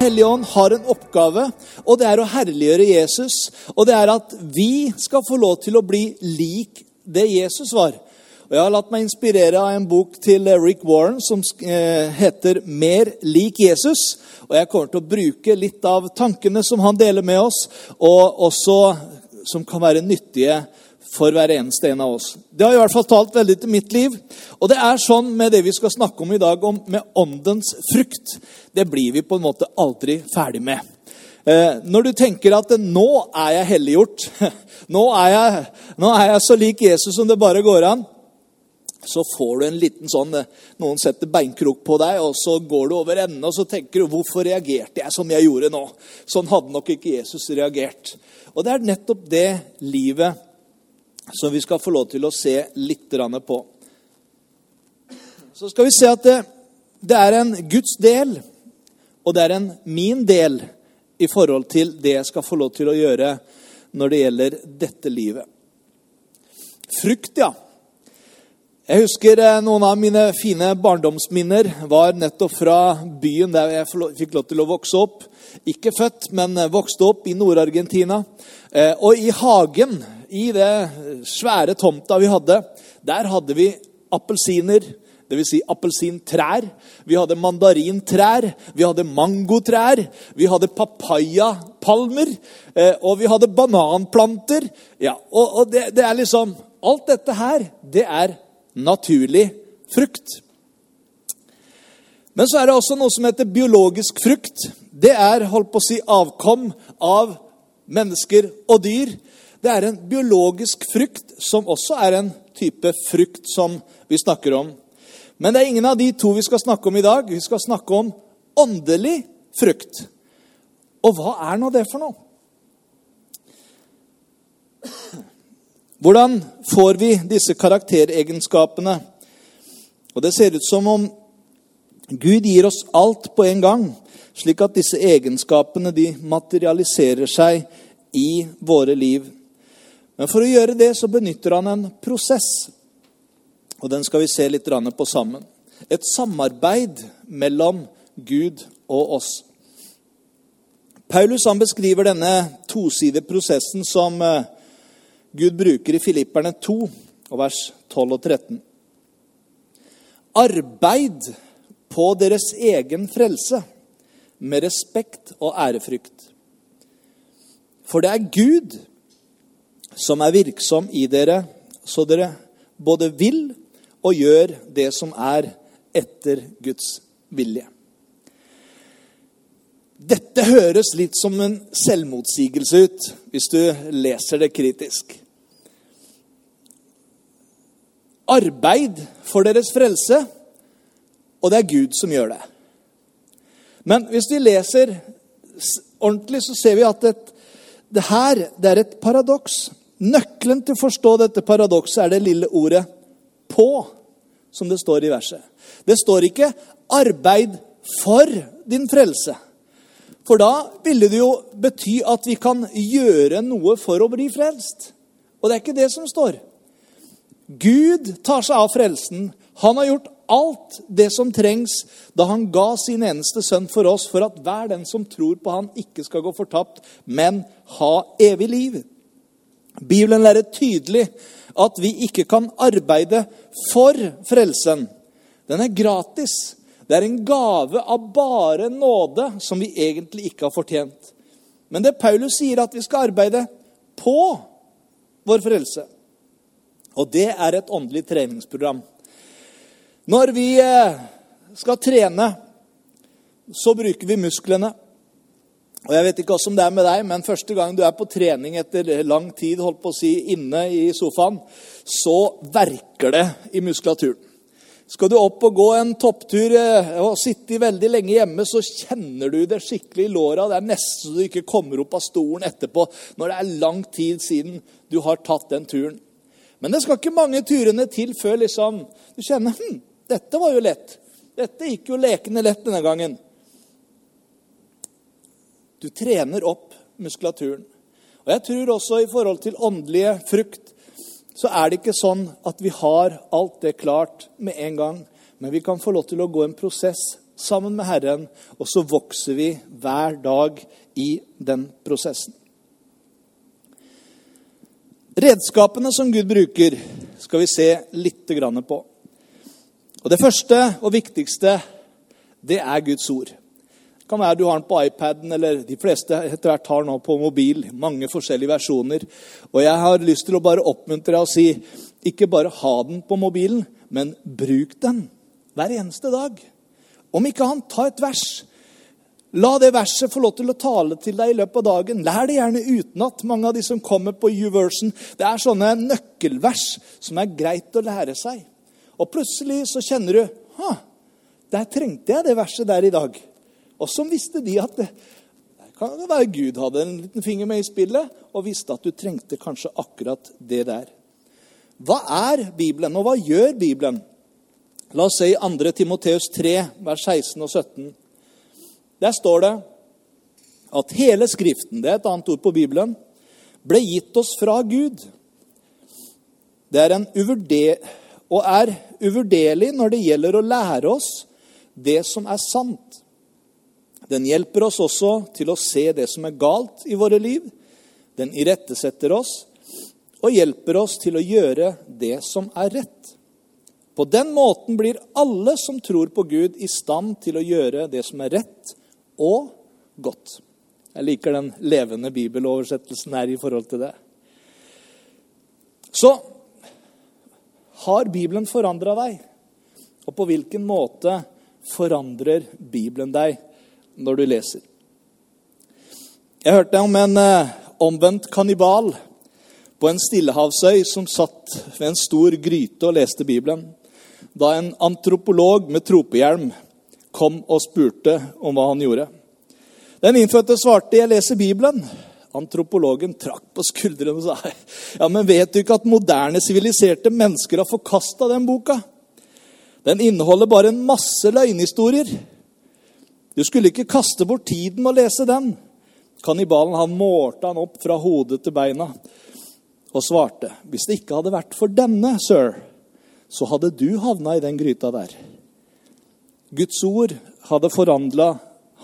Hellige ånd har en oppgave, og det er å herliggjøre Jesus. Og det er at vi skal få lov til å bli lik det Jesus var. Og Jeg har latt meg inspirere av en bok til Rick Warren som eh, heter 'Mer lik Jesus'. Og Jeg kommer til å bruke litt av tankene som han deler med oss, og også som kan være nyttige for hver eneste en av oss. Det har i hvert fall talt veldig til mitt liv. Og det er sånn med det vi skal snakke om i dag, om med åndens frukt. Det blir vi på en måte aldri ferdig med. Eh, når du tenker at 'nå er jeg helliggjort', nå er jeg, nå er jeg så lik Jesus som det bare går an, så får du en liten sånn Noen setter beinkrok på deg, og så går du over ende, og så tenker du 'Hvorfor reagerte jeg som jeg gjorde nå?' Sånn hadde nok ikke Jesus reagert. Og det er nettopp det livet som vi skal få lov til å se litt på. Så skal vi se at det, det er en Guds del, og det er en min del i forhold til det jeg skal få lov til å gjøre når det gjelder dette livet. Frukt, ja. Jeg husker eh, noen av mine fine barndomsminner var nettopp fra byen der jeg fikk lov til å vokse opp. Ikke født, men eh, vokste opp i Nord-Argentina. Eh, og i hagen, i det svære tomta vi hadde, der hadde vi appelsiner. Dvs. Si appelsintrær. Vi hadde mandarintrær, vi hadde mangotrær, vi hadde papayapalmer, og vi hadde bananplanter. Ja, og det, det er liksom Alt dette her, det er naturlig frukt. Men så er det også noe som heter biologisk frukt. Det er holdt på å si, avkom av mennesker og dyr. Det er en biologisk frukt som også er en type frukt som vi snakker om. Men det er ingen av de to vi skal snakke om i dag. Vi skal snakke om åndelig frukt. Og hva er nå det for noe? Hvordan får vi disse karakteregenskapene? Og Det ser ut som om Gud gir oss alt på en gang, slik at disse egenskapene de materialiserer seg i våre liv. Men for å gjøre det så benytter han en prosess, og den skal vi se litt på sammen. Et samarbeid mellom Gud og oss. Paulus beskriver denne tosidige prosessen som eh, Gud bruker i Filipperne 2, vers 12 og 13. Arbeid på deres egen frelse med respekt og ærefrykt. For det er Gud som er virksom i dere, så dere både vil og gjør det som er etter Guds vilje. Dette høres litt som en selvmotsigelse ut hvis du leser det kritisk. Arbeid for deres frelse, og det er Gud som gjør det. Men hvis vi leser ordentlig, så ser vi at et, det her det er et paradoks. Nøkkelen til å forstå dette paradokset er det lille ordet 'på', som det står i verset. Det står ikke 'arbeid for din frelse'. For da ville det jo bety at vi kan gjøre noe for å bli frelst. Og det er ikke det som står. Gud tar seg av frelsen. Han har gjort alt det som trengs da han ga sin eneste sønn for oss, for at hver den som tror på han ikke skal gå fortapt, men ha evig liv. Bibelen lærer tydelig at vi ikke kan arbeide for frelsen. Den er gratis. Det er en gave av bare nåde som vi egentlig ikke har fortjent. Men det Paulus sier, at vi skal arbeide på vår frelse. Og det er et åndelig treningsprogram. Når vi eh, skal trene, så bruker vi musklene. Og Jeg vet ikke hvordan det er med deg, men første gang du er på trening etter lang tid holdt på å si, inne i sofaen, så verker det i muskulaturen. Skal du opp og gå en topptur eh, og sitte veldig lenge hjemme, så kjenner du det skikkelig i låra. Det er nesten så du ikke kommer opp av stolen etterpå når det er lang tid siden du har tatt den turen. Men det skal ikke mange turene til før liksom, du kjenner hm, dette var jo lett. Dette gikk jo lekende lett denne gangen. Du trener opp muskulaturen. Og jeg tror også i forhold til åndelige frukt så er det ikke sånn at vi har alt det klart med en gang. Men vi kan få lov til å gå en prosess sammen med Herren, og så vokser vi hver dag i den prosessen. Redskapene som Gud bruker, skal vi se litt på. Og Det første og viktigste, det er Guds ord Det kan være du har den på iPaden, eller de fleste etter hvert har den på mobil. Mange forskjellige versjoner. Og jeg har lyst til å bare oppmuntre deg og si ikke bare ha den på mobilen, men bruk den hver eneste dag. Om ikke annet, ta et vers. La det verset få lov til å tale til deg i løpet av dagen. Lær det gjerne utenat. Mange av de som kommer på U-version, det er sånne nøkkelvers som er greit å lære seg. Og plutselig så kjenner du Ha, der trengte jeg det verset der i dag. Og så visste de at det, det kan være Gud hadde en liten finger med i spillet og visste at du trengte kanskje akkurat det der. Hva er Bibelen, og hva gjør Bibelen? La oss se i 2. Timoteus 3, vers 16 og 17. Der står det at hele Skriften, det er et annet ord på Bibelen, ble gitt oss fra Gud. Det er en uvurder, og er uvurderlig når det gjelder å lære oss det som er sant. Den hjelper oss også til å se det som er galt i våre liv. Den irettesetter oss og hjelper oss til å gjøre det som er rett. På den måten blir alle som tror på Gud, i stand til å gjøre det som er rett og godt. Jeg liker den levende bibeloversettelsen her i forhold til det. Så har Bibelen forandra deg? Og på hvilken måte forandrer Bibelen deg? når du leser. Jeg hørte om en eh, omvendt kannibal på en stillehavsøy som satt ved en stor gryte og leste Bibelen, da en antropolog med tropehjelm kom og spurte om hva han gjorde. Den innfødte svarte 'Jeg leser Bibelen'. Antropologen trakk på skuldrene og sa ja, men vet du ikke at moderne, siviliserte mennesker har forkasta den boka? Den inneholder bare en masse løgnhistorier. Du skulle ikke kaste bort tiden med å lese den. Kannibalen han målte han opp fra hodet til beina og svarte, hvis det ikke hadde vært for denne, sir, så hadde du havna i den gryta der. Guds ord hadde forandla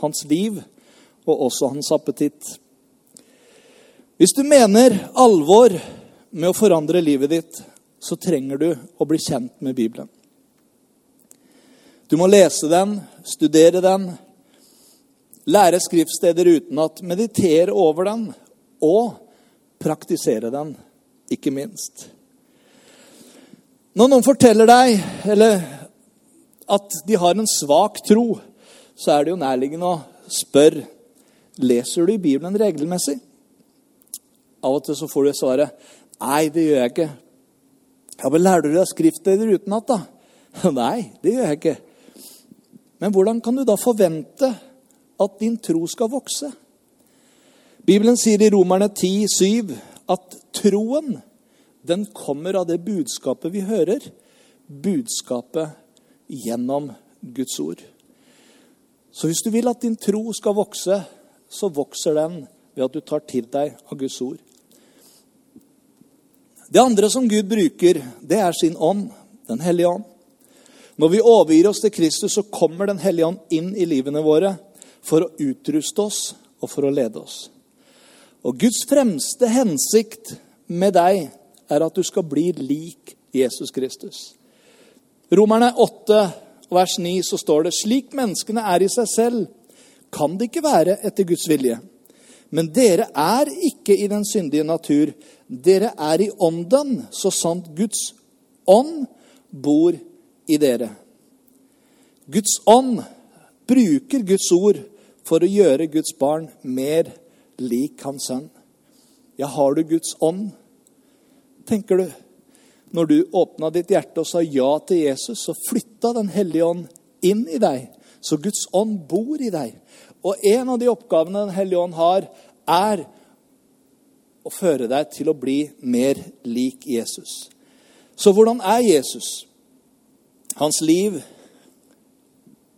hans liv og også hans appetitt. Hvis du mener alvor med å forandre livet ditt, så trenger du å bli kjent med Bibelen. Du må lese den, studere den, lære skriftsteder utenat, meditere over den og praktisere den, ikke minst. Når noen forteller deg eller at de har en svak tro, så er det jo nærliggende å spørre leser du i Bibelen regelmessig. Av og til så får du svaret nei, det gjør jeg ikke. Ja, men Lærer du deg skriftsteder utenat, da? Nei, det gjør jeg ikke. Men hvordan kan du da forvente at din tro skal vokse. Bibelen sier i Romerne 10, 7 at troen den kommer av det budskapet vi hører. Budskapet gjennom Guds ord. Så hvis du vil at din tro skal vokse, så vokser den ved at du tar til deg av Guds ord. Det andre som Gud bruker, det er sin ånd, Den hellige ånd. Når vi overgir oss til Kristus, så kommer Den hellige ånd inn i livene våre for å utruste oss og for å lede oss. Og Guds fremste hensikt med deg er at du skal bli lik Jesus Kristus. Romerne 8, vers 9, så står det slik menneskene er i seg selv, kan det ikke være etter Guds vilje. Men dere er ikke i den syndige natur. Dere er i ånden, så sant Guds ånd bor i dere. Guds ånd bruker Guds ord for å gjøre Guds barn mer lik hans sønn. Ja, har du Guds ånd, tenker du? Når du åpna ditt hjerte og sa ja til Jesus, så flytta Den hellige ånd inn i deg. Så Guds ånd bor i deg. Og en av de oppgavene Den hellige ånd har, er å føre deg til å bli mer lik Jesus. Så hvordan er Jesus? Hans liv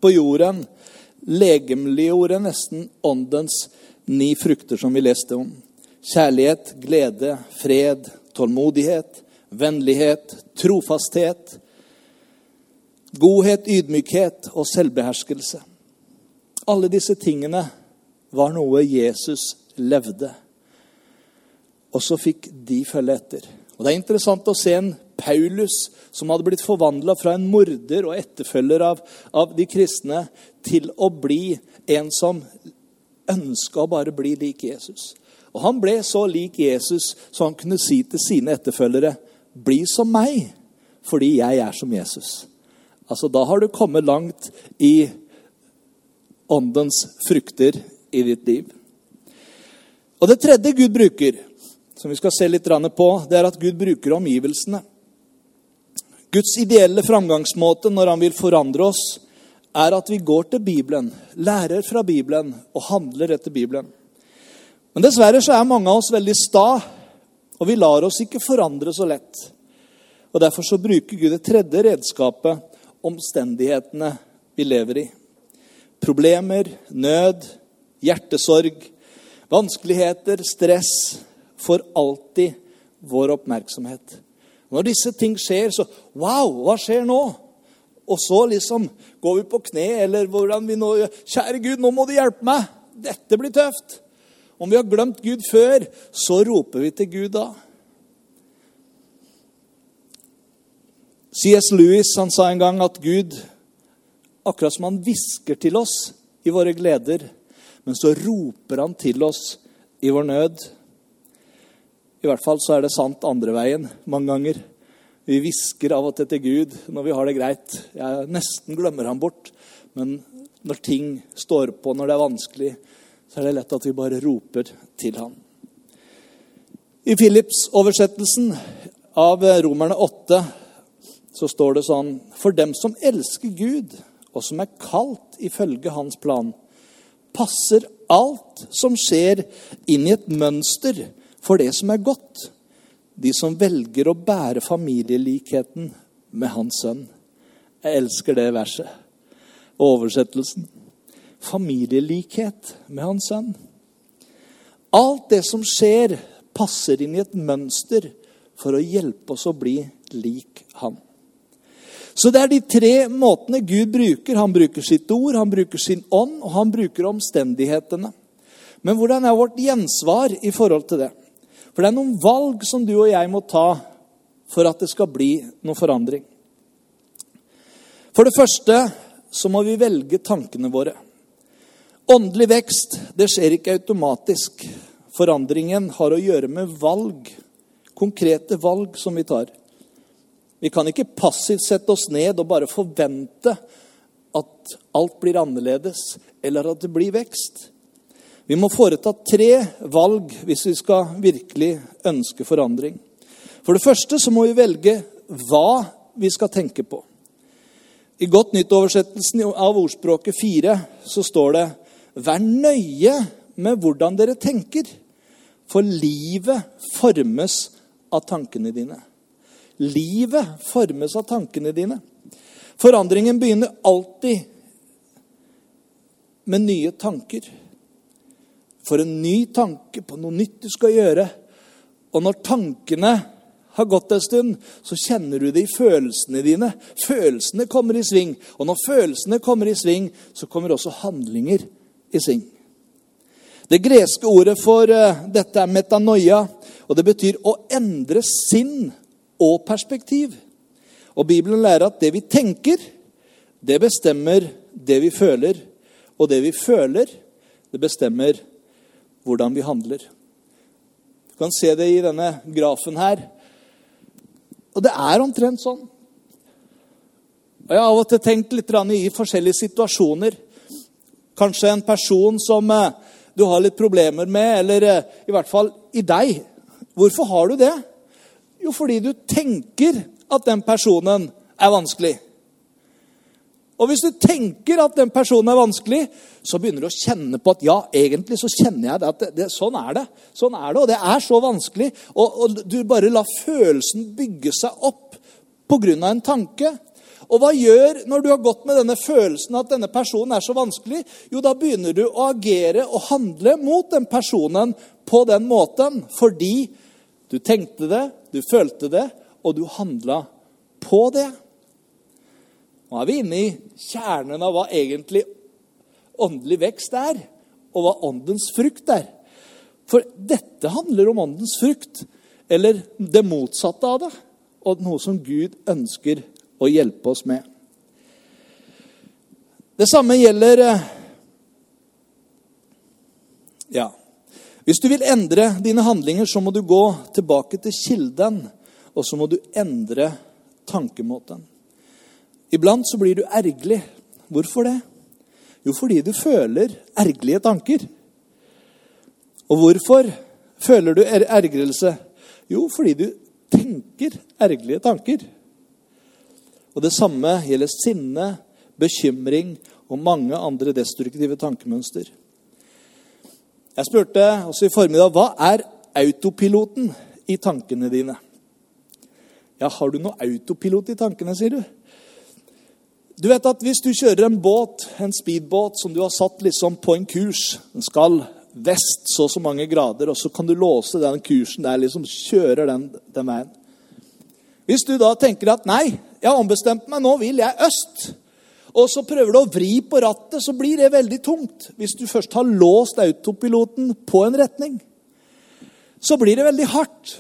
på jorden legemliggjorde nesten åndens ni frukter som vi leste om. Kjærlighet, glede, fred, tålmodighet, vennlighet, trofasthet, godhet, ydmykhet og selvbeherskelse. Alle disse tingene var noe Jesus levde. Og så fikk de følge etter. Og Det er interessant å se en Paulus som hadde blitt forvandla fra en morder og etterfølger av, av, de kristne til å bli en som ønska å bare bli lik Jesus. Og Han ble så lik Jesus så han kunne si til sine etterfølgere bli som meg, fordi jeg er som Jesus. Altså, Da har du kommet langt i åndens frukter i ditt liv. Og Det tredje Gud bruker, som vi skal se litt på, det er at Gud bruker omgivelsene. Guds ideelle framgangsmåte når han vil forandre oss, er at vi går til Bibelen, lærer fra Bibelen og handler etter Bibelen. Men dessverre så er mange av oss veldig sta, og vi lar oss ikke forandre så lett. Og Derfor så bruker Gud det tredje redskapet, omstendighetene vi lever i. Problemer, nød, hjertesorg, vanskeligheter, stress får alltid vår oppmerksomhet. Når disse ting skjer, så Wow, hva skjer nå? Og så liksom går vi på kne, eller hvordan vi nå. Kjære Gud, nå må du hjelpe meg! Dette blir tøft. Om vi har glemt Gud før, så roper vi til Gud da. C.S. Lewis han sa en gang at Gud, akkurat som han hvisker til oss i våre gleder, men så roper han til oss i vår nød. I hvert fall så er det sant andre veien mange ganger. Vi hvisker av og til til Gud når vi har det greit. Jeg nesten glemmer ham bort. Men når ting står på, når det er vanskelig, så er det lett at vi bare roper til ham. I Philips-oversettelsen av Romerne 8 så står det sånn For dem som elsker Gud, og som er kalt ifølge hans plan, passer alt som skjer, inn i et mønster for det som er godt. De som velger å bære familielikheten med hans sønn. Jeg elsker det verset. Oversettelsen. Familielikhet med hans sønn. Alt det som skjer, passer inn i et mønster for å hjelpe oss å bli lik han. Så det er de tre måtene Gud bruker. Han bruker sitt ord, han bruker sin ånd, og han bruker omstendighetene. Men hvordan er vårt gjensvar i forhold til det? For det er noen valg som du og jeg må ta for at det skal bli noen forandring. For det første så må vi velge tankene våre. Åndelig vekst det skjer ikke automatisk. Forandringen har å gjøre med valg. Konkrete valg som vi tar. Vi kan ikke passivt sette oss ned og bare forvente at alt blir annerledes, eller at det blir vekst. Vi må foreta tre valg hvis vi skal virkelig ønske forandring. For det første så må vi velge hva vi skal tenke på. I Godt nytt-oversettelsen av ordspråket 4 så står det Vær nøye med hvordan dere tenker, for livet formes av tankene dine. Livet formes av tankene dine. Forandringen begynner alltid med nye tanker for en ny tanke på noe nytt du skal gjøre. Og når tankene har gått en stund, så kjenner du det i følelsene dine. Følelsene kommer i sving. Og når følelsene kommer i sving, så kommer også handlinger i sving. Det greske ordet for uh, dette er metanoia, og det betyr å endre sinn og perspektiv. Og Bibelen lærer at det vi tenker, det bestemmer det vi føler. Og det vi føler, det bestemmer hvordan vi handler. Du kan se det i denne grafen her. Og det er omtrent sånn. Og Jeg har av og til tenkt litt i forskjellige situasjoner. Kanskje en person som eh, du har litt problemer med, eller eh, i hvert fall i deg. Hvorfor har du det? Jo, fordi du tenker at den personen er vanskelig. Og hvis du tenker at den personen er vanskelig, så begynner du å kjenne på at ja, egentlig så kjenner jeg det. at det, det, Sånn er det. Sånn er det, Og det er så vanskelig. Og, og du bare lar følelsen bygge seg opp pga. en tanke. Og hva gjør når du har gått med denne følelsen at denne personen er så vanskelig? Jo, da begynner du å agere og handle mot den personen på den måten. Fordi du tenkte det, du følte det, og du handla på det. Nå er vi inne i kjernen av hva egentlig åndelig vekst er, og hva åndens frukt er. For dette handler om åndens frukt, eller det motsatte av det, og noe som Gud ønsker å hjelpe oss med. Det samme gjelder eh, Ja. Hvis du vil endre dine handlinger, så må du gå tilbake til kilden, og så må du endre tankemåten. Iblant så blir du ergerlig. Hvorfor det? Jo, fordi du føler ergerlige tanker. Og hvorfor føler du er ergrelse? Jo, fordi du tenker ergerlige tanker. Og det samme gjelder sinne, bekymring og mange andre destruktive tankemønster. Jeg spurte også i formiddag hva er autopiloten i tankene dine. Ja, har du noe autopilot i tankene, sier du? Du vet at Hvis du kjører en båt, en speedbåt som du har satt liksom på en kurs Den skal vest så og så mange grader, og så kan du låse den kursen der, liksom kjører den, den veien. Hvis du da tenker at 'nei, jeg har ombestemt meg, nå vil jeg øst', og så prøver du å vri på rattet, så blir det veldig tungt. Hvis du først har låst autopiloten på en retning, så blir det veldig hardt.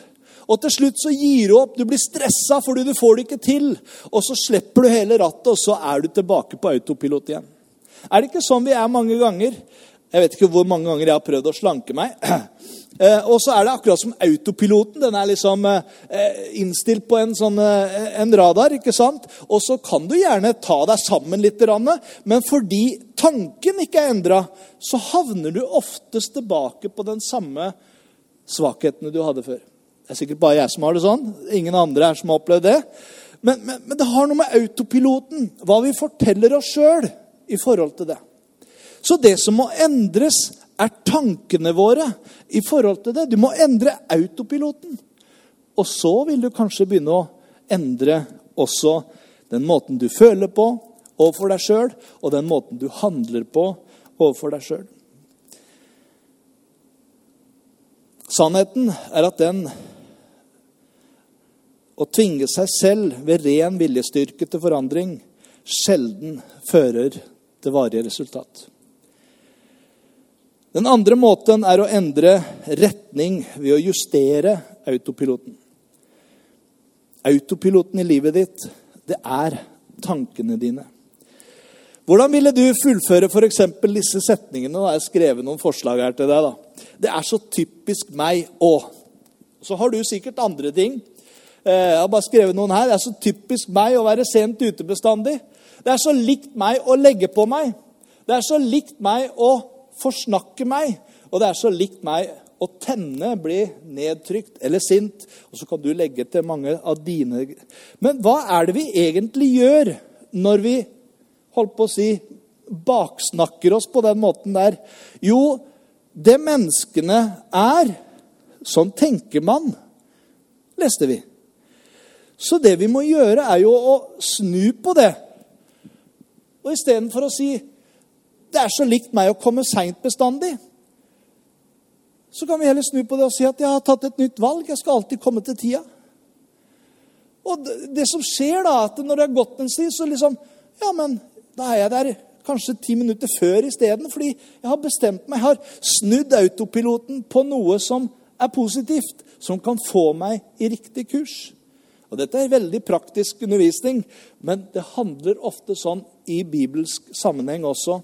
Og til slutt så gir du opp. Du blir stressa fordi du får det ikke til. Og så slipper du hele rattet, og så er du tilbake på autopilot igjen. Er det ikke sånn vi er mange ganger? Jeg vet ikke hvor mange ganger jeg har prøvd å slanke meg. Eh, og så er det akkurat som autopiloten. Den er liksom eh, innstilt på en, sånn, eh, en radar. ikke sant? Og så kan du gjerne ta deg sammen litt, men fordi tanken ikke er endra, så havner du oftest tilbake på den samme svakhetene du hadde før. Det er sikkert bare jeg som har det sånn. Ingen andre her som har opplevd det. Men, men, men det har noe med autopiloten, hva vi forteller oss sjøl i forhold til det. Så det som må endres, er tankene våre i forhold til det. Du må endre autopiloten. Og så vil du kanskje begynne å endre også den måten du føler på overfor deg sjøl, og den måten du handler på overfor deg sjøl. Sannheten er at den å tvinge seg selv ved ren viljestyrke til forandring sjelden fører til varige resultat. Den andre måten er å endre retning ved å justere autopiloten. Autopiloten i livet ditt, det er tankene dine. Hvordan ville du fullføre f.eks. disse setningene? Da jeg skrevet noen forslag her til deg. da. Det er så typisk meg òg. Så har du sikkert andre ting Eh, jeg har bare skrevet noen her. Det er så typisk meg å være sent ute bestandig. Det er så likt meg å legge på meg. Det er så likt meg å forsnakke meg. Og det er så likt meg å tenne, bli nedtrykt eller sint. Og så kan du legge til mange av dine Men hva er det vi egentlig gjør når vi holdt på å si, baksnakker oss på den måten der? Jo, det menneskene er Sånn tenker man, leste vi. Så det vi må gjøre, er jo å snu på det. Og istedenfor å si det er så likt meg å komme seint bestandig, så kan vi heller snu på det og si at jeg har tatt et nytt valg. Jeg skal alltid komme til tida. Og det som skjer da, at når det har gått en tid, så liksom Ja, men da er jeg der kanskje ti minutter før isteden. Fordi jeg har bestemt meg. Jeg har snudd autopiloten på noe som er positivt. Som kan få meg i riktig kurs. Og Dette er veldig praktisk undervisning, men det handler ofte sånn i bibelsk sammenheng også.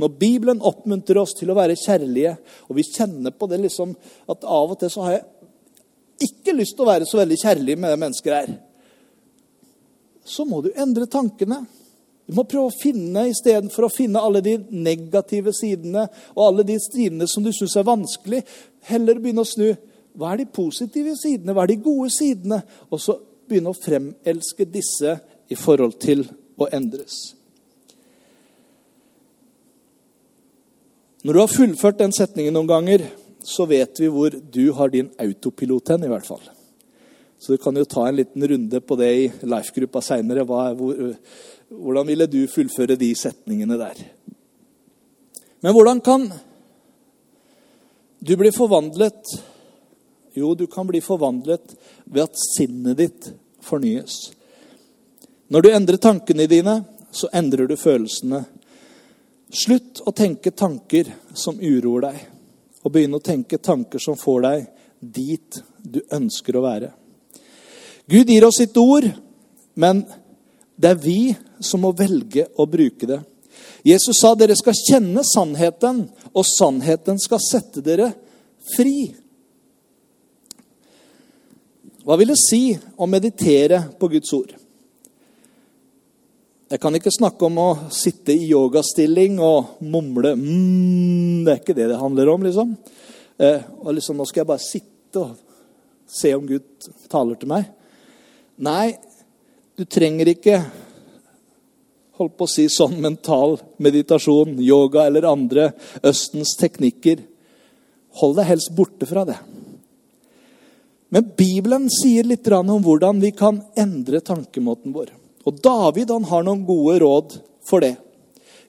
Når Bibelen oppmuntrer oss til å være kjærlige, og vi kjenner på det liksom at av og til så har jeg ikke lyst til å være så veldig kjærlig med det mennesket der, så må du endre tankene. Du må prøve å finne, Istedenfor å finne alle de negative sidene og alle de sidene som du syns er vanskelig, heller begynne å snu. Hva er de positive sidene? Hva er de gode sidene? Og så begynne å fremelske disse i forhold til å endres. Når du har fullført den setningen noen ganger, så vet vi hvor du har din autopilot hen, i hvert fall. Så du kan jo ta en liten runde på det i life-gruppa seinere. Hvordan ville du fullføre de setningene der? Men hvordan kan du bli forvandlet? Jo, du kan bli forvandlet ved at sinnet ditt fornyes. Når du endrer tankene dine, så endrer du følelsene. Slutt å tenke tanker som uroer deg, og begynn å tenke tanker som får deg dit du ønsker å være. Gud gir oss sitt ord, men det er vi som må velge å bruke det. Jesus sa dere skal kjenne sannheten, og sannheten skal sette dere fri. Hva vil det si å meditere på Guds ord? Jeg kan ikke snakke om å sitte i yogastilling og mumle mm, Det er ikke det det handler om, liksom. Eh, og liksom, Nå skal jeg bare sitte og se om Gud taler til meg. Nei, du trenger ikke holdt på å si sånn mental meditasjon, yoga eller andre Østens teknikker. Hold deg helst borte fra det. Men Bibelen sier litt om hvordan vi kan endre tankemåten vår. Og David han har noen gode råd for det.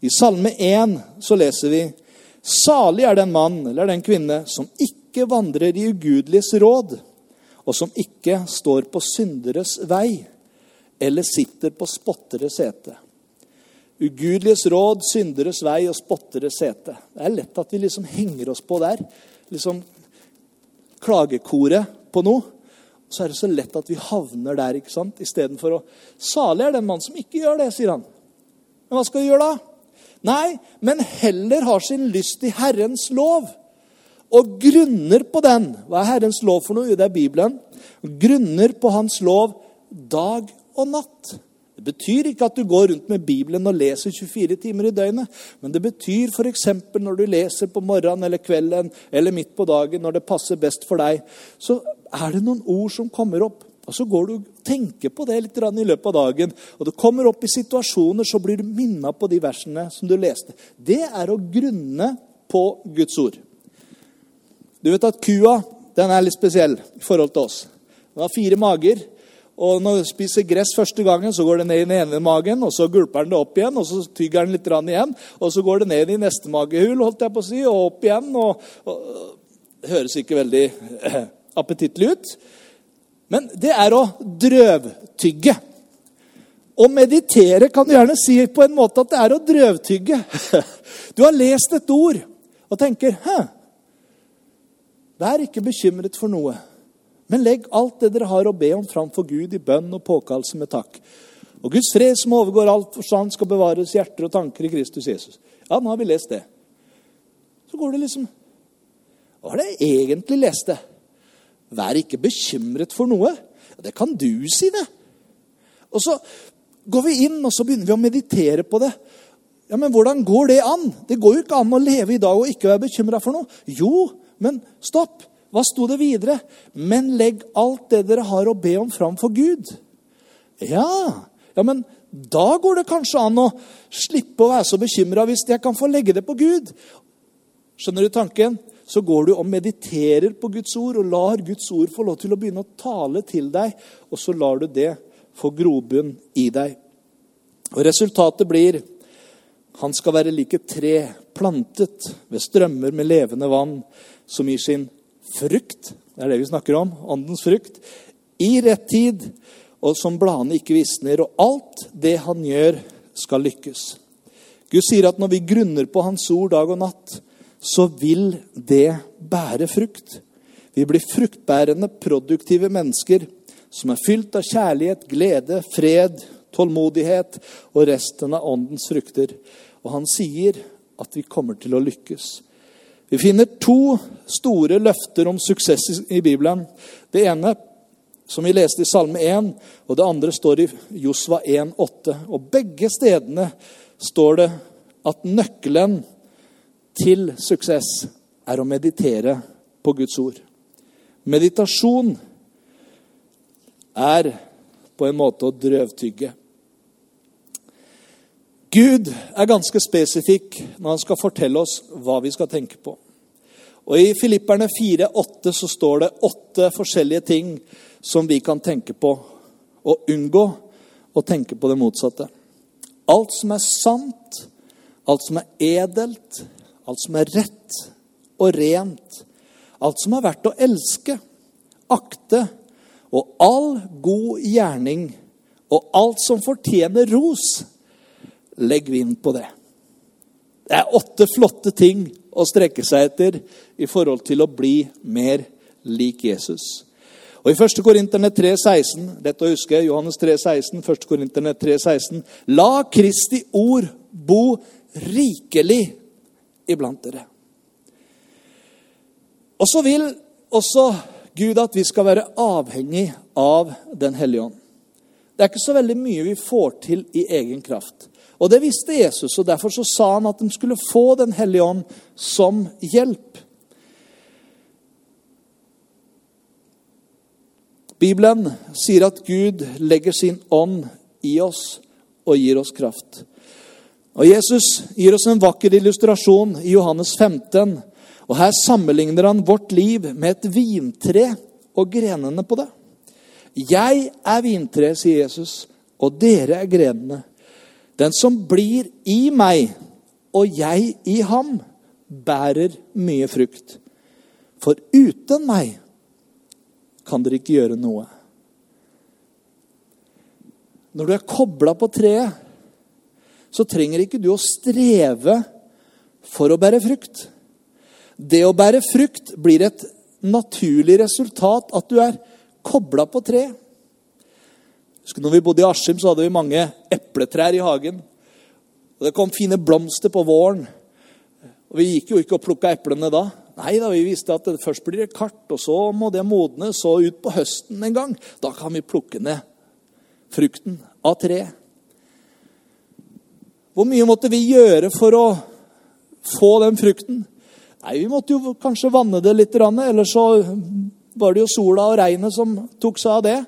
I Salme 1 så leser vi Salig er den mann eller den kvinne som ikke vandrer i ugudeliges råd, og som ikke står på synderes vei eller sitter på spotteres sete. Ugudeliges råd, synderes vei og spotteres sete. Det er lett at vi liksom henger oss på der. Liksom klagekoret på noe, så er det så lett at vi havner der ikke sant? istedenfor å Salig er den mann som ikke gjør det, sier han. Men hva skal vi gjøre da? Nei, men heller har sin lyst i Herrens lov og grunner på den. Hva er Herrens lov for noe? Det er Bibelen. Grunner på Hans lov dag og natt. Det betyr ikke at du går rundt med Bibelen og leser 24 timer i døgnet. Men det betyr f.eks. når du leser på morgenen eller kvelden eller midt på dagen, når det passer best for deg, så er det noen ord som kommer opp. Og Så går du og tenker på det litt i løpet av dagen. Og det kommer opp i situasjoner, så blir du minna på de versene som du leste. Det er å grunne på Guds ord. Du vet at kua den er litt spesiell i forhold til oss. Den har fire mager. Og når du spiser gress første gangen, så går det ned i den ene magen, og så gulper den det opp igjen, og så tygger den litt igjen, og så går det ned i neste magehull, holdt jeg på å si, og opp igjen. og, og Det høres ikke veldig appetittlig ut. Men det er å drøvtygge. Å meditere kan du gjerne si på en måte at det er å drøvtygge. Du har lest et ord og tenker Hæ? Vær ikke bekymret for noe. Men legg alt det dere har å be om, framfor Gud i bønn og påkallelse med takk. Og Guds fred som overgår alt forstand, skal bevares hjerter og tanker i Kristus Jesus. Ja, nå har vi lest det. Så går det liksom Hva var det jeg egentlig leste? Vær ikke bekymret for noe. Det kan du si, det. Og så går vi inn og så begynner vi å meditere på det. Ja, Men hvordan går det an? Det går jo ikke an å leve i dag og ikke være bekymra for noe. Jo, men stopp. Hva sto det videre? Men legg alt det dere har å be om, fram for Gud. Ja, ja, men da går det kanskje an å slippe å være så bekymra hvis jeg kan få legge det på Gud. Skjønner du tanken? Så går du og mediterer på Guds ord og lar Guds ord få lov til å begynne å tale til deg, og så lar du det få grobunn i deg. Og Resultatet blir han skal være like tre plantet ved strømmer med levende vann, som gir sin frukt. Det er det vi snakker om. Åndens frukt. I rett tid, og som bladene ikke visner. Og alt det han gjør, skal lykkes. Gud sier at når vi grunner på Hans ord dag og natt, så vil det bære frukt. Vi blir fruktbærende, produktive mennesker som er fylt av kjærlighet, glede, fred, tålmodighet og resten av åndens frukter. Og han sier at vi kommer til å lykkes. Vi finner to store løfter om suksess i Bibelen. Det ene som vi leste i Salme 1, og det andre står i Josva 1,8. Og begge stedene står det at nøkkelen til suksess er å meditere på Guds ord. Meditasjon er på en måte å drøvtygge. Gud er ganske spesifikk når han skal fortelle oss hva vi skal tenke på. Og I Filipperne 4,8 så står det åtte forskjellige ting som vi kan tenke på, og unngå å tenke på det motsatte. Alt som er sant, alt som er edelt, alt som er rett og rent, alt som er verdt å elske, akte, og all god gjerning og alt som fortjener ros, legg vind på det. Det er åtte flotte ting å strekke seg etter i forhold til å bli mer lik Jesus. Og I 1. Korinterne 3,16 dette å huske, Johannes 3,16, 1. Korinterne 3,16 La Kristi ord bo rikelig iblant dere. Og så vil også Gud at vi skal være avhengig av Den hellige ånd. Det er ikke så veldig mye vi får til i egen kraft. Og det visste Jesus, og derfor så sa han at de skulle få Den hellige ånd som hjelp. Bibelen sier at Gud legger sin ånd i oss og gir oss kraft. Og Jesus gir oss en vakker illustrasjon i Johannes 15. Og Her sammenligner han vårt liv med et vintre og grenene på det. Jeg er vintre, sier Jesus, og dere er grenene. Den som blir i meg og jeg i ham, bærer mye frukt. For uten meg kan dere ikke gjøre noe. Når du er kobla på treet, så trenger ikke du å streve for å bære frukt. Det å bære frukt blir et naturlig resultat at du er kobla på treet. Husker når vi bodde i Askim, så hadde vi mange epletrær i hagen. Og Det kom fine blomster på våren. Og Vi gikk jo ikke og plukka eplene da. Nei da, vi visste at det først blir det kart, og så må det modne. Så ut på høsten en gang. Da kan vi plukke ned frukten av treet. Hvor mye måtte vi gjøre for å få den frukten? Nei, Vi måtte jo kanskje vanne det litt, eller så var det jo sola og regnet som tok seg av det.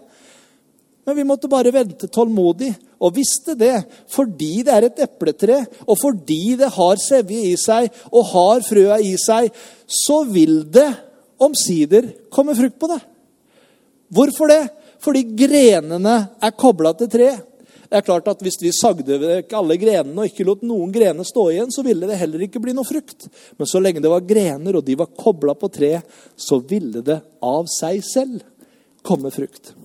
Men vi måtte bare vente tålmodig. Og visste det fordi det er et epletre, og fordi det har sevje i seg og har frøa i seg, så vil det omsider komme frukt på det. Hvorfor det? Fordi grenene er kobla til treet. Det er klart at Hvis vi sagde vekk alle grenene og ikke lot noen grener stå igjen, så ville det heller ikke bli noe frukt. Men så lenge det var grener, og de var kobla på treet, så ville det av seg selv komme frukt.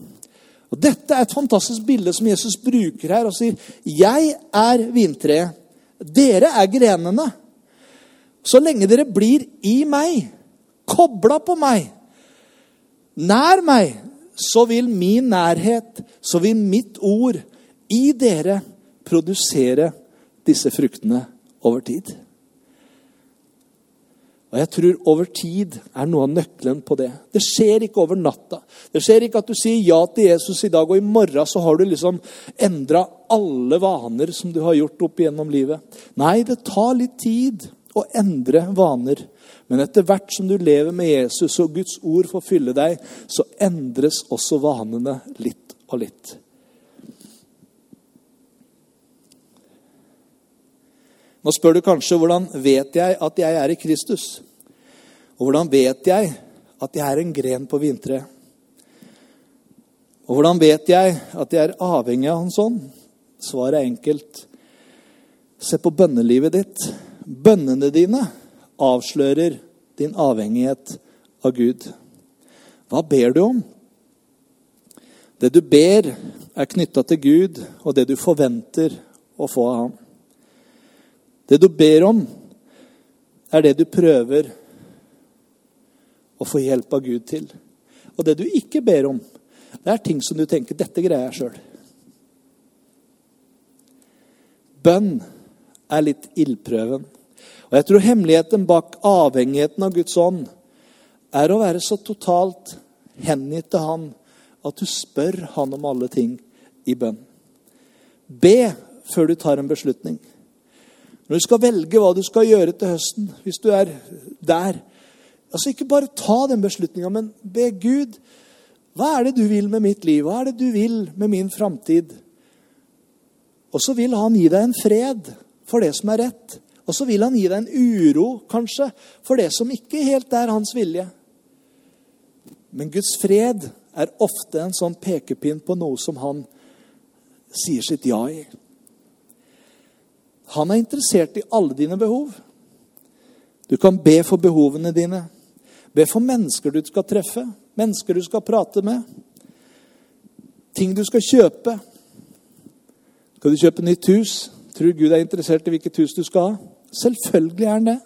Og Dette er et fantastisk bilde som Jesus bruker her og sier, 'Jeg er vintreet. Dere er grenene.' Så lenge dere blir i meg, kobla på meg, nær meg, så vil min nærhet, så vil mitt ord i dere produsere disse fruktene over tid. Og jeg tror over tid er noe av nøkkelen på det. Det skjer ikke over natta. Det skjer ikke at du sier ja til Jesus i dag, og i morgen så har du liksom endra alle vaner som du har gjort opp igjennom livet. Nei, det tar litt tid å endre vaner. Men etter hvert som du lever med Jesus og Guds ord får fylle deg, så endres også vanene litt og litt. Nå spør du kanskje hvordan vet jeg at jeg er i Kristus? Og hvordan vet jeg at jeg er en gren på vintreet? Og hvordan vet jeg at jeg er avhengig av Hans ånd? Svaret er enkelt. Se på bønnelivet ditt. Bønnene dine avslører din avhengighet av Gud. Hva ber du om? Det du ber, er knytta til Gud og det du forventer å få av ham. Det du ber om, er det du prøver å få hjelp av Gud til. Og det du ikke ber om, det er ting som du tenker 'dette greier jeg sjøl'. Bønn er litt ildprøven. Og jeg tror hemmeligheten bak avhengigheten av Guds ånd er å være så totalt hengitt til Han at du spør Han om alle ting i bønn. Be før du tar en beslutning. Når du skal velge hva du skal gjøre til høsten, hvis du er der Altså Ikke bare ta den beslutninga, men be Gud. Hva er det du vil med mitt liv? Hva er det du vil med min framtid? Og så vil han gi deg en fred for det som er rett. Og så vil han gi deg en uro, kanskje, for det som ikke helt er hans vilje. Men Guds fred er ofte en sånn pekepinn på noe som han sier sitt ja i. Han er interessert i alle dine behov. Du kan be for behovene dine. Be for mennesker du skal treffe, mennesker du skal prate med. Ting du skal kjøpe. Skal du kjøpe nytt hus? Tror Gud er interessert i hvilket hus du skal ha? Selvfølgelig er han det.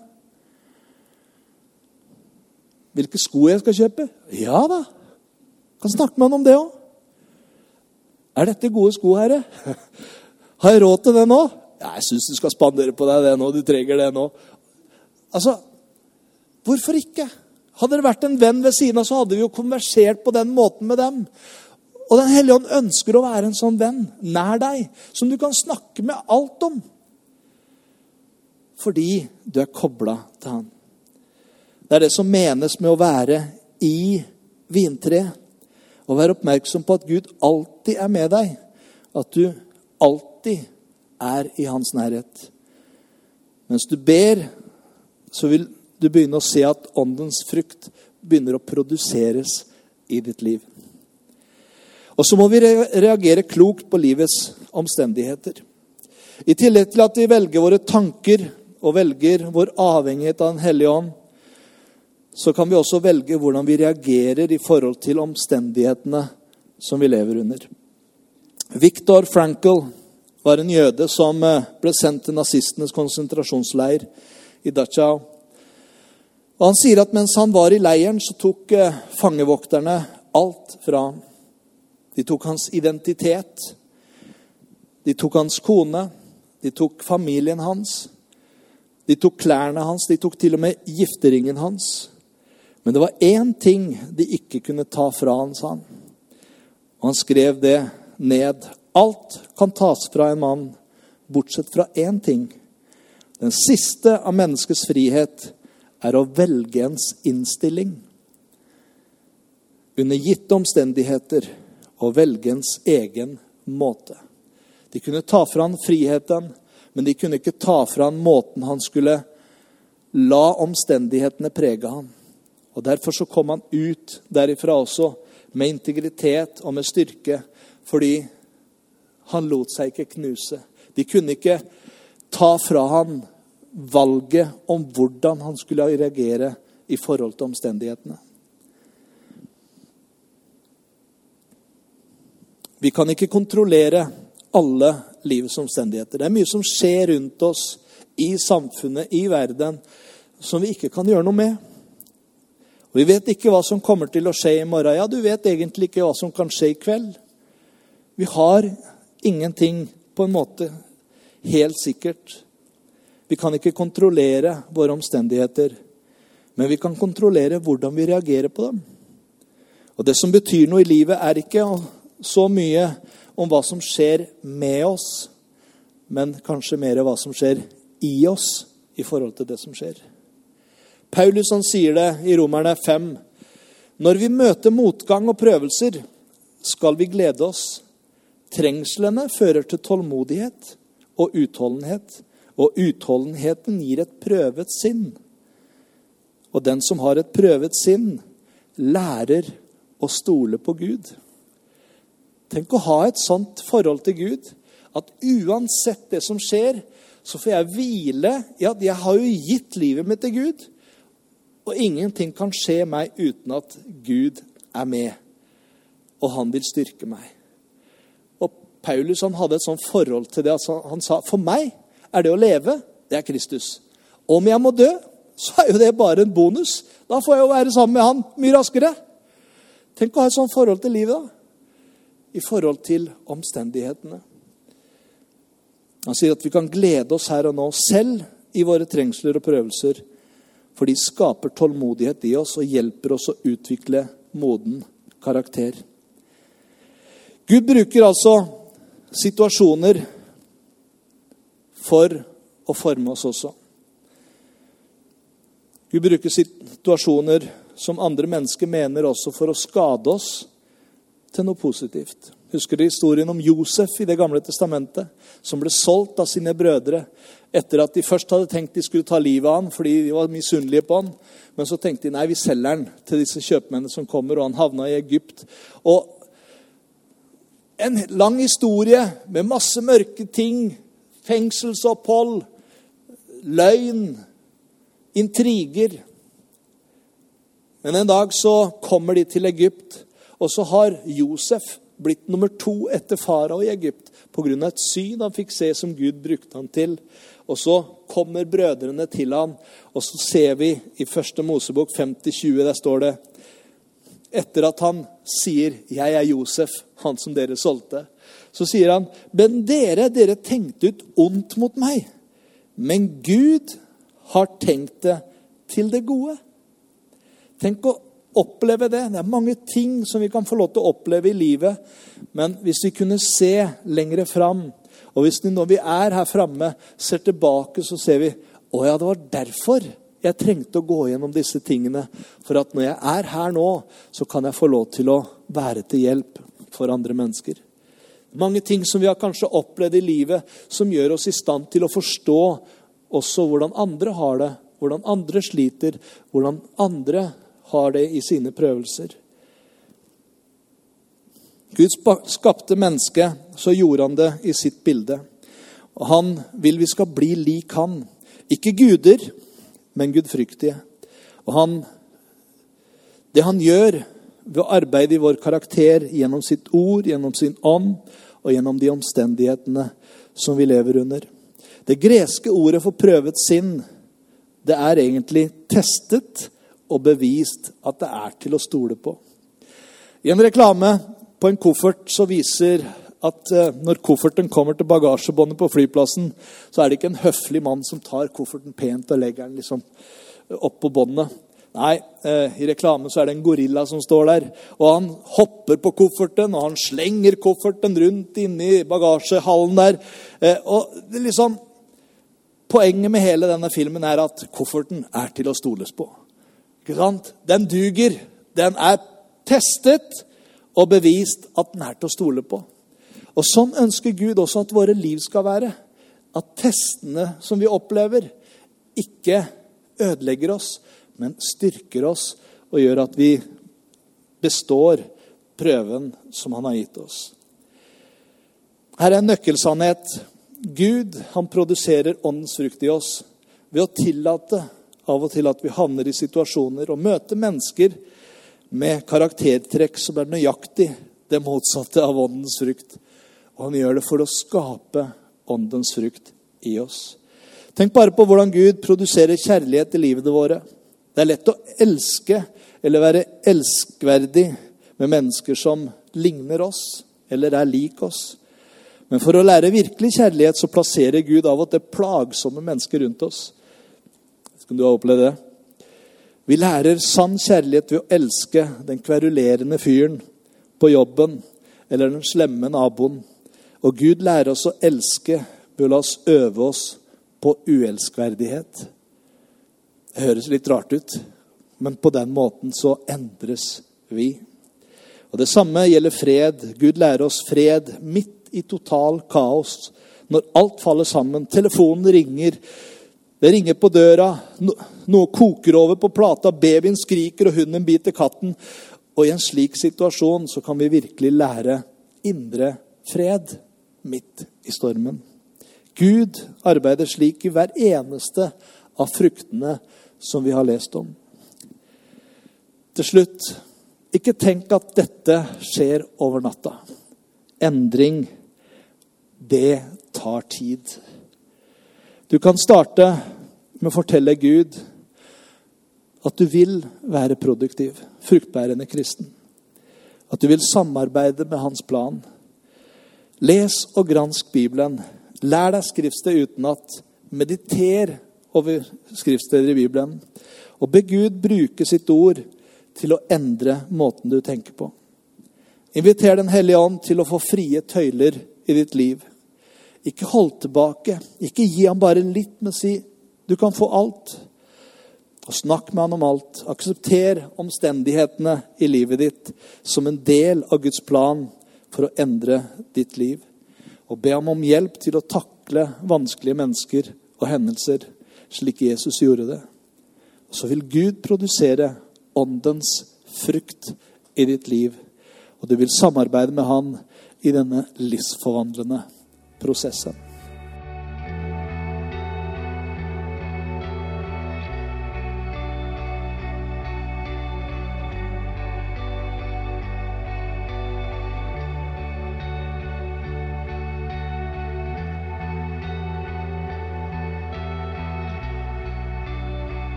Hvilke sko jeg skal kjøpe? Ja da. Kan snakke med han om det òg. Er dette gode sko, herre? Har jeg råd til det nå? Jeg syns du skal spandere på deg det nå. Du trenger det nå. Altså, hvorfor ikke? Hadde det vært en venn ved siden av, så hadde vi jo konversert på den måten med dem. Og Den hellige ånd ønsker å være en sånn venn nær deg, som du kan snakke med alt om. Fordi du er kobla til han. Det er det som menes med å være i vintreet. Å være oppmerksom på at Gud alltid er med deg. At du alltid er i hans nærhet. Mens du ber, så vil du begynne å se at åndens frukt begynner å produseres i ditt liv. Og så må vi reagere klokt på livets omstendigheter. I tillegg til at vi velger våre tanker og velger vår avhengighet av Den hellige ånd, så kan vi også velge hvordan vi reagerer i forhold til omstendighetene som vi lever under. Viktor Frankl var en jøde som eh, ble sendt til nazistenes konsentrasjonsleir i Dachau. Og Han sier at mens han var i leiren, så tok eh, fangevokterne alt fra ham. De tok hans identitet, de tok hans kone, de tok familien hans, de tok klærne hans, de tok til og med gifteringen hans. Men det var én ting de ikke kunne ta fra han, sa han. Og han skrev det ned. Alt kan tas fra en mann, bortsett fra én ting. Den siste av menneskets frihet er å velge ens innstilling. Under gitte omstendigheter å velge ens egen måte. De kunne ta fra han friheten, men de kunne ikke ta fra han måten han skulle la omstendighetene prege han. Og Derfor så kom han ut derifra også med integritet og med styrke, fordi han lot seg ikke knuse. De kunne ikke ta fra han valget om hvordan han skulle reagere i forhold til omstendighetene. Vi kan ikke kontrollere alle livets omstendigheter. Det er mye som skjer rundt oss i samfunnet, i verden, som vi ikke kan gjøre noe med. Og Vi vet ikke hva som kommer til å skje i morgen. Ja, du vet egentlig ikke hva som kan skje i kveld. Vi har ingenting på en måte helt sikkert. Vi kan ikke kontrollere våre omstendigheter, men vi kan kontrollere hvordan vi reagerer på dem. Og Det som betyr noe i livet, er ikke så mye om hva som skjer med oss, men kanskje mer hva som skjer i oss i forhold til det som skjer. Paulus han sier det i Romerne 5. Når vi møter motgang og prøvelser, skal vi glede oss. Trengslene fører til tålmodighet og utholdenhet, og utholdenheten gir et prøvet sinn. Og den som har et prøvet sinn, lærer å stole på Gud. Tenk å ha et sånt forhold til Gud, at uansett det som skjer, så får jeg hvile i at jeg har jo gitt livet mitt til Gud. Og ingenting kan skje meg uten at Gud er med, og han vil styrke meg. Paulus han hadde et sånt forhold til det. Altså, han sa for meg er det å leve, det er Kristus. Om jeg må dø, så er jo det bare en bonus. Da får jeg jo være sammen med han mye raskere. Tenk å ha et sånt forhold til livet, da. I forhold til omstendighetene. Han sier at vi kan glede oss her og nå, selv i våre trengsler og prøvelser for de skaper tålmodighet i oss og hjelper oss å utvikle moden karakter. Gud bruker altså situasjoner for å forme oss også. Gud bruker situasjoner som andre mennesker mener også for å skade oss, til noe positivt. Husker du historien om Josef i Det gamle testamentet, som ble solgt av sine brødre etter at de først hadde tenkt de skulle ta livet av han, fordi de var misunnelige på han. Men så tenkte de nei, vi selger han til disse kjøpmennene som kommer, og han havna i Egypt. Og en lang historie med masse mørke ting. Fengselsopphold, løgn, intriger. Men en dag så kommer de til Egypt, og så har Josef blitt nummer to etter farao i Egypt pga. et syn han fikk se som Gud brukte han til. Og så kommer brødrene til han, og så ser vi i første Mosebok 50-20, der står det Etter at han sier 'Jeg er Josef, han som dere solgte', så sier han 'Men dere, dere tenkte ut ondt mot meg', men Gud har tenkt det til det gode. Tenk å oppleve det. Det er mange ting som vi kan få lov til å oppleve i livet. Men hvis vi kunne se lengre fram, og hvis vi når vi er her framme, ser tilbake, så ser vi å ja, det var derfor jeg trengte å gå gjennom disse tingene. For at når jeg er her nå, så kan jeg få lov til å være til hjelp for andre mennesker. Mange ting som vi har kanskje opplevd i livet, som gjør oss i stand til å forstå også hvordan andre har det, hvordan andre sliter, hvordan andre har det i sine prøvelser. Gud skapte mennesket, så gjorde han det i sitt bilde. Og han vil vi skal bli lik han. Ikke guder, men gudfryktige. Og han, det han gjør ved å arbeide i vår karakter gjennom sitt ord, gjennom sin ånd og gjennom de omstendighetene som vi lever under. Det greske ordet for prøvet sinn, det er egentlig testet og bevist at det er til å stole på. I en reklame på en koffert så viser at eh, når kofferten kommer til bagasjebåndet på flyplassen, så er det ikke en høflig mann som tar kofferten pent og legger den liksom opp på båndet. Nei, eh, i reklamen så er det en gorilla som står der. Og han hopper på kofferten, og han slenger kofferten rundt inni bagasjehallen der. Eh, og liksom, Poenget med hele denne filmen er at kofferten er til å stoles på. Ikke sant? Den duger. Den er testet og bevist at den er til å stole på. Og Sånn ønsker Gud også at våre liv skal være. At testene som vi opplever, ikke ødelegger oss, men styrker oss og gjør at vi består prøven som han har gitt oss. Her er en nøkkelsannhet. Gud han produserer åndens frukt i oss ved å tillate av og til at vi havner i situasjoner og møter mennesker med karaktertrekk som er nøyaktig det motsatte av åndens frukt. Og han gjør det for å skape åndens frukt i oss. Tenk bare på hvordan Gud produserer kjærlighet i livene våre. Det er lett å elske eller være elskverdig med mennesker som ligner oss eller er lik oss. Men for å lære virkelig kjærlighet så plasserer Gud av og til plagsomme mennesker rundt oss. Skal du ha opplevd det? Vi lærer sann kjærlighet ved å elske den kverulerende fyren på jobben eller den slemme naboen og Gud lærer oss å elske ved la oss øve oss på uelskverdighet. Det høres litt rart ut, men på den måten så endres vi. Og Det samme gjelder fred. Gud lærer oss fred midt i total kaos. Når alt faller sammen, telefonen ringer, det ringer på døra, noe koker over på plata, babyen skriker og hunden biter katten. Og i en slik situasjon så kan vi virkelig lære indre fred midt i stormen. Gud arbeider slik i hver eneste av fruktene som vi har lest om. Til slutt, ikke tenk at dette skjer over natta. Endring, det tar tid. Du kan starte med å fortelle Gud at du vil være produktiv, fruktbærende kristen. At du vil samarbeide med hans plan. Les og gransk Bibelen. Lær deg skriftsted utenat. Mediter over skriftsteder i Bibelen. Og be Gud bruke sitt ord til å endre måten du tenker på. Inviter Den hellige ånd til å få frie tøyler i ditt liv. Ikke hold tilbake. Ikke gi ham bare litt, men si du kan få alt. Og snakk med han om alt. Aksepter omstendighetene i livet ditt som en del av Guds plan for å endre ditt liv. Og be ham om hjelp til å takle vanskelige mennesker og hendelser, slik Jesus gjorde det. Og så vil Gud produsere åndens frukt i ditt liv. Og du vil samarbeide med han i denne livsforvandlende prosessen.